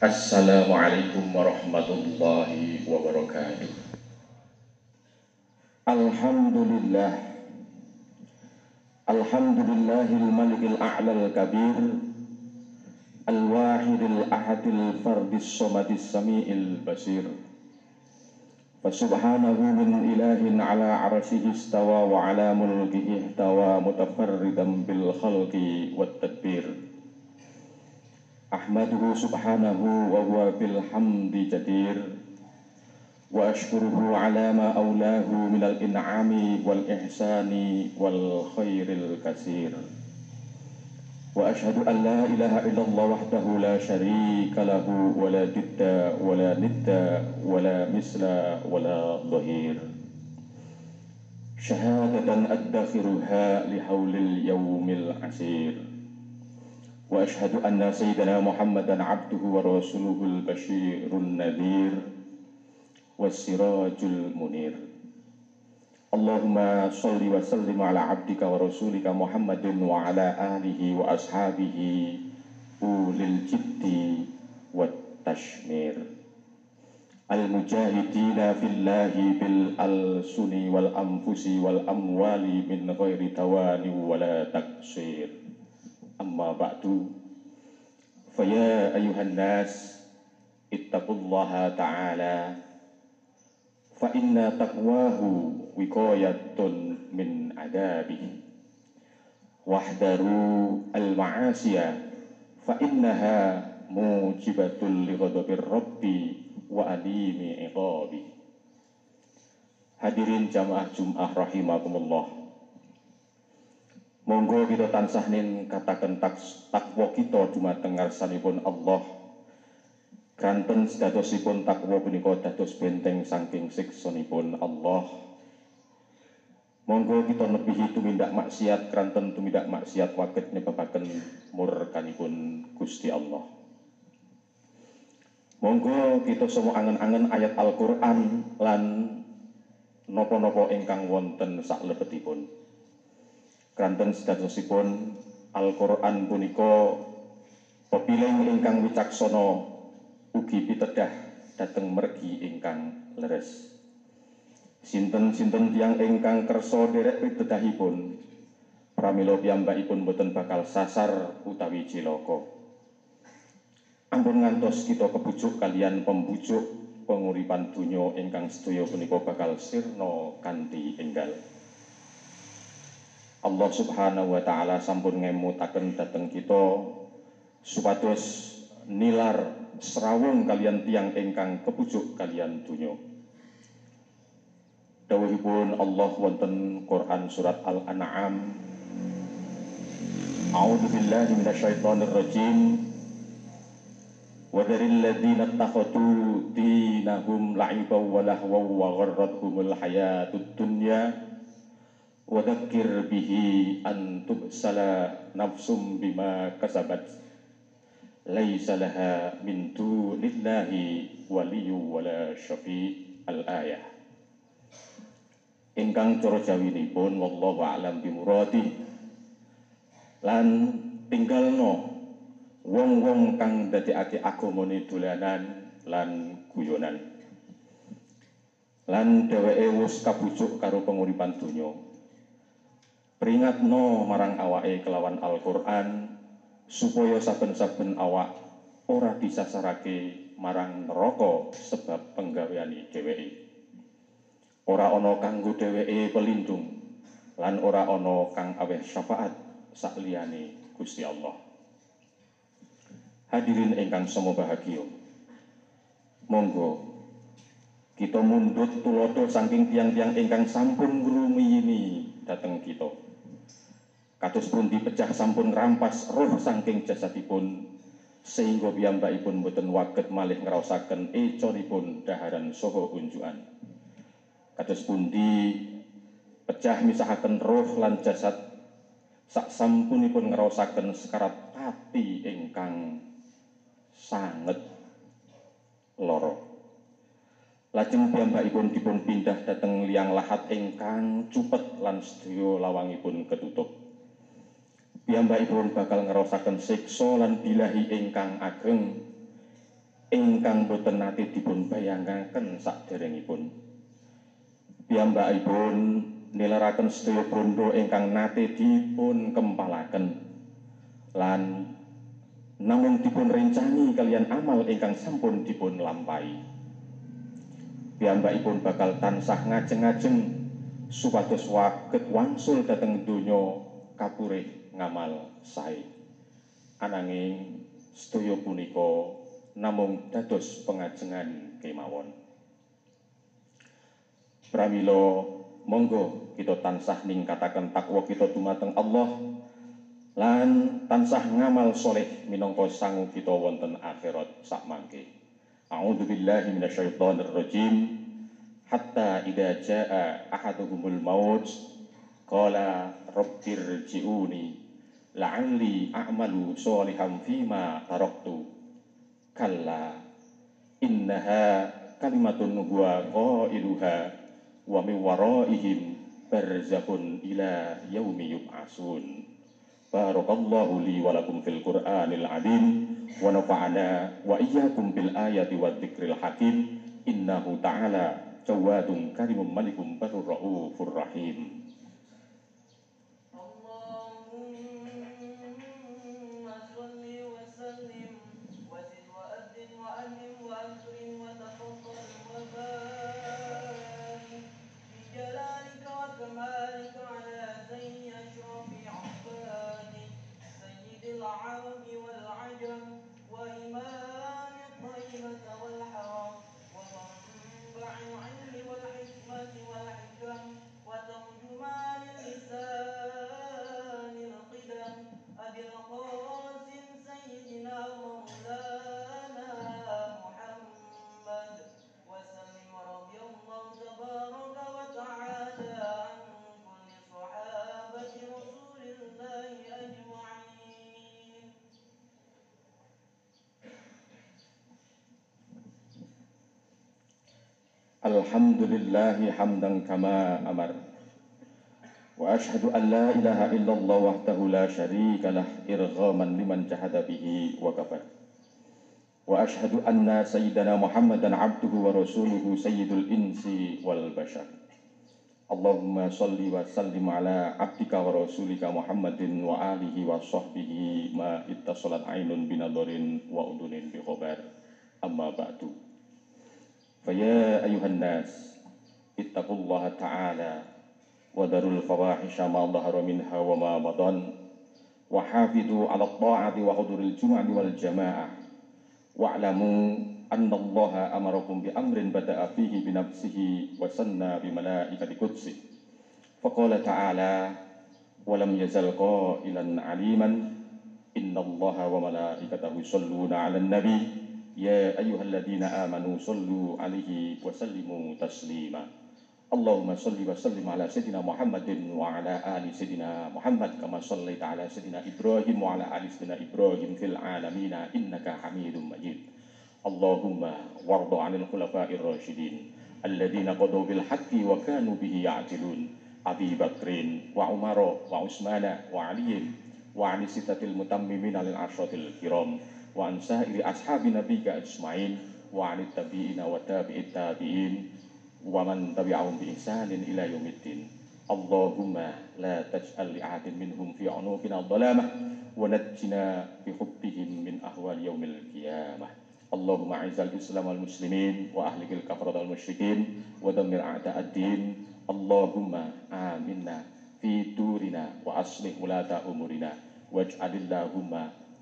Assalamualaikum warahmatullahi wabarakatuh. Alhamdulillah. Alhamdulillahil malikil a'lal kabir. Al-wahidil ahadil fardis somadis sami'il basir. Fasubhanahu min ilahin ala arsihi istawa wa ala mulkihi ihtawa mutafarridan bil khalqi wat tadbir. أحمده سبحانه وهو بالحمد جدير وأشكره على ما أولاه من الإنعام والإحسان والخير الكثير. وأشهد أن لا إله إلا الله وحده لا شريك له ولا ضد ولا ند ولا مثل ولا ظهير. شهادة أدخرها لحول اليوم العسير. وأشهد أن سيدنا محمدا عبده ورسوله البشير النذير والسراج المنير. اللهم صل وسلم على عبدك ورسولك محمد وعلى آله وأصحابه أولي الجد والتشمير. المجاهدين في الله بالألسن والأنفس والأموال من غير توان ولا تقصير. أما بعد فيا أيها الناس اتقوا الله تعالى فإن تقواه وقاية من عذابه واحذروا المعاصي فإنها موجبة لغضب الرب وأليم عقابه Hadirin jamaah Jum'ah rahimakumullah Monggo kita tansah nin katakan tak, takwa kita dumateng ngarsanipun Allah. Kanten sedadosipun takwa punika dados benteng saking siksanipun Allah. Monggo kita nebihi tumindak maksiat kanten tumindak maksiat waget nyebabaken murkanipun Gusti Allah. Monggo kita semua angen-angen ayat Al-Qur'an lan nopo-nopo ingkang wonten sak Kanten sedasosipun Al-Qur'an punika pepiling ingkang wicaksana ugi pitedah dhateng mergi ingkang leres. Sinten-sinten tiang ingkang kersa derek pitedahipun pramila piyambakipun boten bakal sasar utawi cilaka. Ampun ngantos kita kebujuk kalian pembujuk penguripan dunya ingkang sedaya punika bakal sirna kanthi enggal. Allah Subhanahu wa taala sampun ngemutaken dhateng kita supados nilar serawung kalian tiang ingkang kepujuk kalian dunya. Dawuhipun Allah wonten Quran surat Al-An'am. A'udzu billahi minasyaitonir rajim. Wa dzaril ladzina ittakhadhu dinahum la'iban wa lahwan wa gharratuhumul hayatud dunya Wadakir bihi an tubsala nafsum bima kasabat. Laisa laha min dunillahi waliyu wala syafi al-ayah. Ingkang coro jawinipun wallahu a'lam bimuradi Lan tinggalno wong-wong kang dadekake agamane dolanan lan guyonan. Lan dheweke wis kabujuk karo penguripan donya peringatno marang awake kelawan Al-Qur'an supaya saben-saben awak ora disasarake marang neraka sebab penggaweane dheweke. Ora ana kanggo dheweke pelindung lan ora ana kang aweh syafaat sakliyane Gusti Allah. Hadirin ingkang semua bahagia. Monggo kita mundut tulodo saking tiang-tiang ingkang sampun ngrumiyini dateng kita. Kados pun dipecah sampun rampas roh saking jasadipun sehingga piyambakipun boten waget malih ngraosaken econipun daharan soho unjukan. Kados pundi pecah misahaken roh lan jasad sak sampunipun ngraosaken sekarat pati ingkang sanget loro. Lajeng piyambakipun dipun pindah dhateng liang lahat ingkang cupet lan sedaya lawangipun ketutup piyambakipun bakal ngerosaken siksa lan bilahi ingkang ageng ingkang boten nate dipun bayangaken saderengipun piyambakipun nilaraken sedaya bondo ingkang nate dipun kempalaken lan namung dipun rencani kalian amal ingkang sampun dipun lampahi piyambakipun bakal tansah ngajeng-ngajeng supados waget wangsul dhateng donya kapurih ngamal sae. Ananging sedaya punika namung dados pengajengan kemawon. Pramila monggo kita tansah ningkataken takwa kita dumateng Allah lan tansah ngamal soleh minangka sangu kita wonten akhirat sak mangke. A'udzubillahi minasyaitonir rajim hatta idza jaa ahaduhumul maut qala rabbir ji'uni la'alli a'malu sholihan fima taraktu. Kalla innaha kalimatun huwa qailuha wa min waraihim barzakhun ila yaumi yub'asun. Barakallahu li wa lakum fil qur'anil azim wa nafa'ana wa iyyakum bil ayati wadh-dhikril hakim. Innahu ta'ala jawadun karimun malikum barur raufur rahim Alhamdulillahi hamdan kama amar. Wa ashadu an la ilaha illallah wahdahu la sharika lah irghaman liman jahada bihi wa kafar. Wa ashadu anna sayyidana muhammadan abduhu wa rasuluhu sayyidul insi wal bashar. Allahumma salli wa sallim ala abdika wa rasulika muhammadin wa alihi wa sahbihi ma ittasalat ainun binadarin wa udunin bi khobar amma ba'du. فيا أيها الناس اتقوا الله تعالى وذروا الفواحش ما ظهر منها وما بطن وحافظوا على الطاعة وحضور الجمعة والجماعة. واعلموا أن الله أمركم بأمر بدأ فيه بنفسه وسنى بملائكة قدسه. فقال تعالى ولم يزل قائلا عليما إن الله وملائكته يصلون على النبي يا أيها الذين آمنوا صلوا عليه وسلموا تسليما. اللهم صل وسلم على سيدنا محمد وعلى آل سيدنا محمد كما صليت على سيدنا إبراهيم وعلى آل سيدنا إبراهيم في العالمين إنك حميد مجيد. اللهم وارض عن الخلفاء الراشدين الذين قضوا بالحق وكانوا به يعدلون. أبي بكر وعمر وعثمان وعلي وعن الستة المتممين للعشرة الكرام. وعن سائر أصحاب نبيك أجمعين وعن التابعين وتابع التابعين ومن تبعهم بإحسان إلى يوم الدين اللهم لا تجعل لأحد منهم في عنقنا الظلامة ونجنا بحبهم من أهوال يوم القيامة اللهم أعز الإسلام والمسلمين وأهلك الكفرة والمشركين ودمر أعداء الدين اللهم آمنا في دورنا وأصلح ولاة أمورنا واجعل اللهم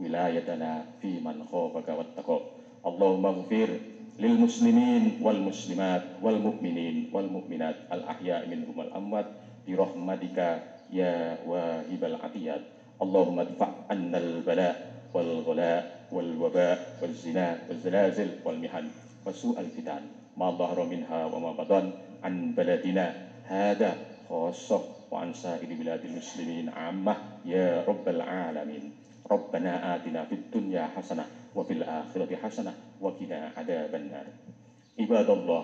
wilayatana fi man khafaka wattaqab Allahumma ghfir lil muslimin wal muslimat wal mu'minin wal mu'minat al ahya'i minhum wal amwat bi rahmatika ya wahibal atiyat. Allahumma dfa' anna al bala wal ghala wal waba wal zina wal zalazil wal mihan wa su'al fitan. Ma dhahara wa ma batan an hada muslimin ya alamin Rabbana atina fid dunya hasanah wa fil akhirati hasanah wa qina adzaban nar. Ibadallah,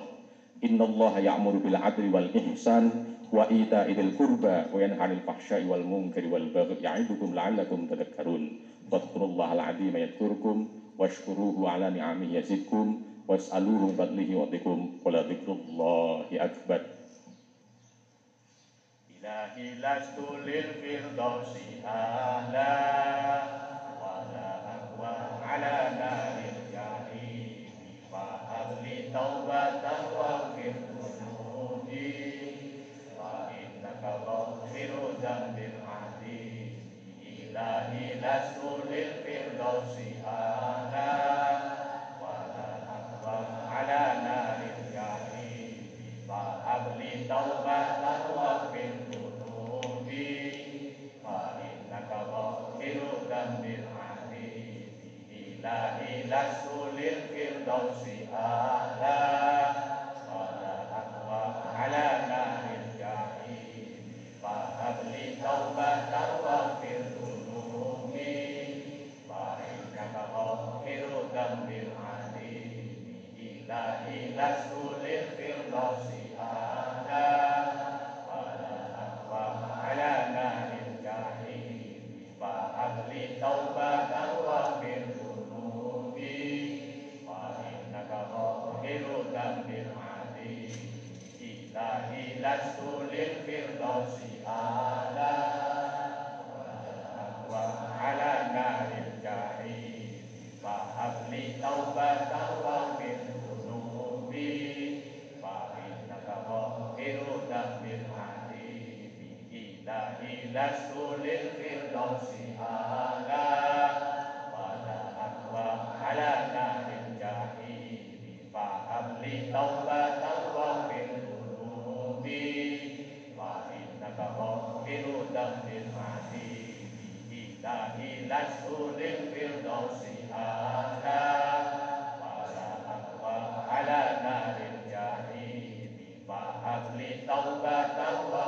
innallaha ya'muru bil 'adli wal ihsan wa ita'i dzil qurba wa yanha 'anil fahsya'i wal munkari wal baghi ya'idukum la'allakum tadhakkarun. Fadhkurullaha al-'azim yadhkurkum washkuruhu 'ala ni'amihi yazidkum was'aluhu fadlihi wa dhikum wa la dhikrullahi akbar. إلهي لست للفردوس أهلاً las oler que dans dasul firdausi ala pada akwa ala jahili faham li taubat alwafin kurubi wa inna kahom biru dahil mati dahi dasul pada akwa ala jahili faham li taubat alwafin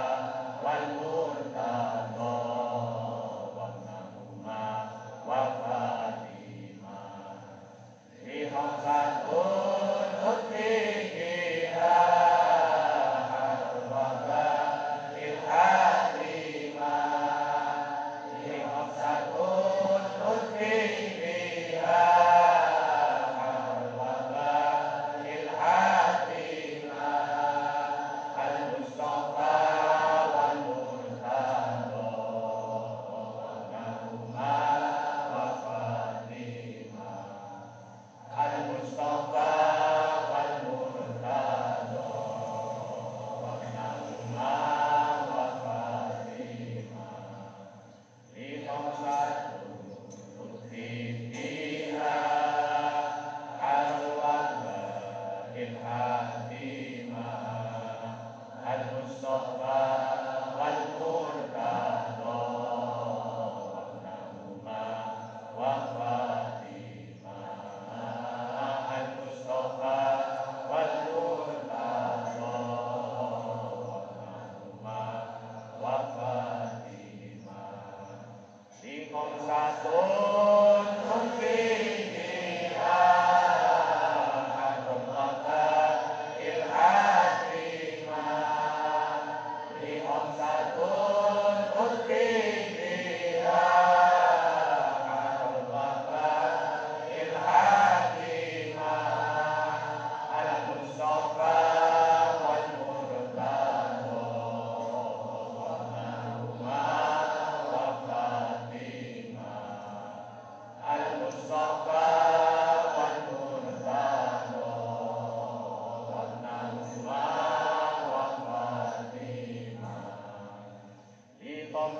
of